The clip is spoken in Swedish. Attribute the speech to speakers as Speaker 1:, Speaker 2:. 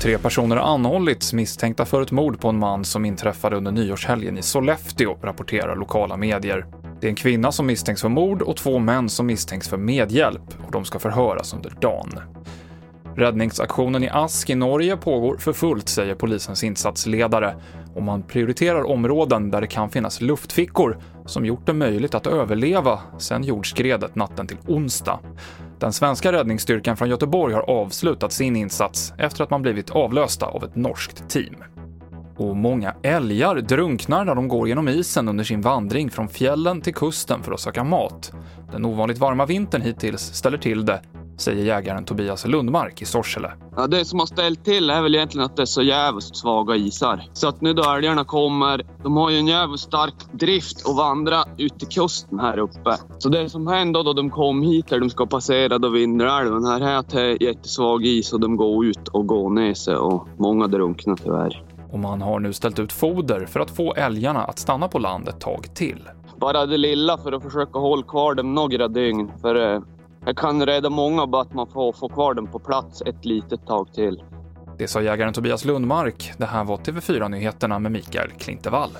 Speaker 1: Tre personer har anhållits misstänkta för ett mord på en man som inträffade under nyårshelgen i Sollefteå, rapporterar lokala medier. Det är en kvinna som misstänks för mord och två män som misstänks för medhjälp och de ska förhöras under dagen. Räddningsaktionen i Ask i Norge pågår för fullt, säger polisens insatsledare, och man prioriterar områden där det kan finnas luftfickor som gjort det möjligt att överleva sedan jordskredet natten till onsdag. Den svenska räddningsstyrkan från Göteborg har avslutat sin insats efter att man blivit avlösta av ett norskt team. Och många älgar drunknar när de går genom isen under sin vandring från fjällen till kusten för att söka mat. Den ovanligt varma vintern hittills ställer till det, säger jägaren Tobias Lundmark i Sorsele.
Speaker 2: Ja, det som har ställt till är väl egentligen att det är så jävligt svaga isar. Så att nu då älgarna kommer, de har ju en jävligt stark drift att vandra ut till kusten här uppe. Så det som hände då de kom hit där de ska passera då Vindelälven här är att det är jättesvag is och de går ut och går ner sig och många drunknar tyvärr.
Speaker 1: Och man har nu ställt ut foder för att få älgarna att stanna på land ett tag till.
Speaker 2: Bara det lilla för att försöka hålla kvar dem några dygn. För jag kan rädda många bara att man får får kvar den på plats ett litet tag till.
Speaker 1: Det sa jägaren Tobias Lundmark. Det här var TV4 Nyheterna med Mikael Klintevall.